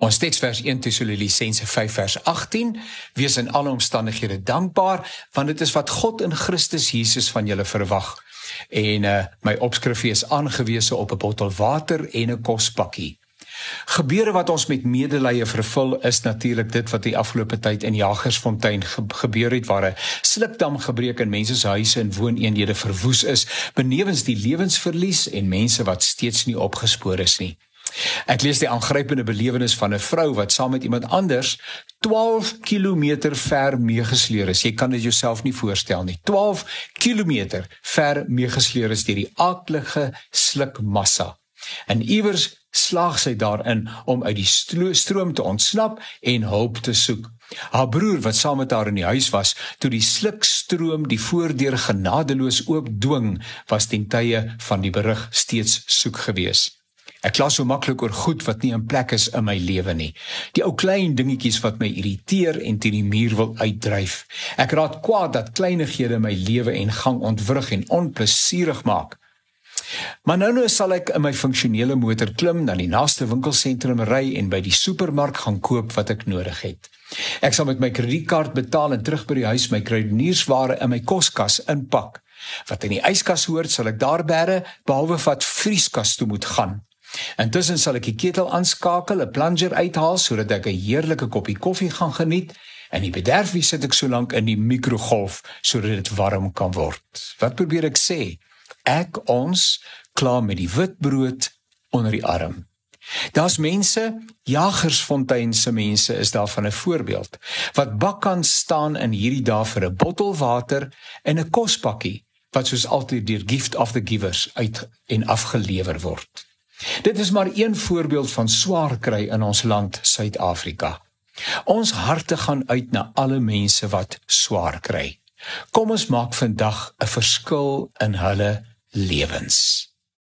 Ons teksvers 1 Tessalonisense 5 vers 18: Wees in alle omstandighede dankbaar, want dit is wat God in Christus Jesus van julle verwag. En uh, my opskrifie is aangewese op 'n bottel water en 'n kospakkie. Gebeure wat ons met medelee vervul is natuurlik dit wat die afgelope tyd in Jagersfontein ge gebeur het waar 'n slipdam gebreek en mense se huise en wooneenhede verwoes is, benewens die lewensverlies en mense wat steeds nie opgespoor is nie. Ek lees die aangrypende belewenis van 'n vrou wat saam met iemand anders 12 km ver meegesleer is. Jy kan dit jouself nie voorstel nie. 12 km ver meegesleer is deur die aaklige slukmassa. En iewers slaag sy daarin om uit die stroom te ontsnap en hulp te soek. Haar broer wat saam met haar in die huis was, toe die slukstroom die voordeur genadeloos oopdwing, was ten tye van die berig steeds soek gewees. Ek klas so maklik oor goed wat nie in plek is in my lewe nie. Die ou klein dingetjies wat my irriteer en teen die muur wil uitdryf. Ek raad kwaad dat kleinighede my lewe en gang ontwrig en onplesierig maak. Maar nou nou sal ek in my funksionele motor klim na die naaste winkelsentrum ry en by die supermark gaan koop wat ek nodig het. Ek sal met my kredietkaart betaal en terug by die huis my kruideniersware in my koskas inpak. Wat in die yskas hoort, sal ek daar bære behalwe wat vrieskas toe moet gaan. Intussen sal ek die ketel aanskakel, 'n plunger uithaal sodat ek 'n heerlike koppie koffie gaan geniet en die bederfie sit ek so lank in die mikrogolf sodat dit warm kan word. Wat probeer ek sê? ek ons klaar met die wit brood onder die arm. Daar's mense, Jagersfontein se mense is daarvan 'n voorbeeld wat bakkant staan in hierdie dae vir 'n bottel water en 'n kospakkie wat soos altyd deur gift of the givers uit en afgelewer word. Dit is maar een voorbeeld van swaar kry in ons land Suid-Afrika. Ons harte gaan uit na alle mense wat swaar kry. Kom ons maak vandag 'n verskil in hulle lewens.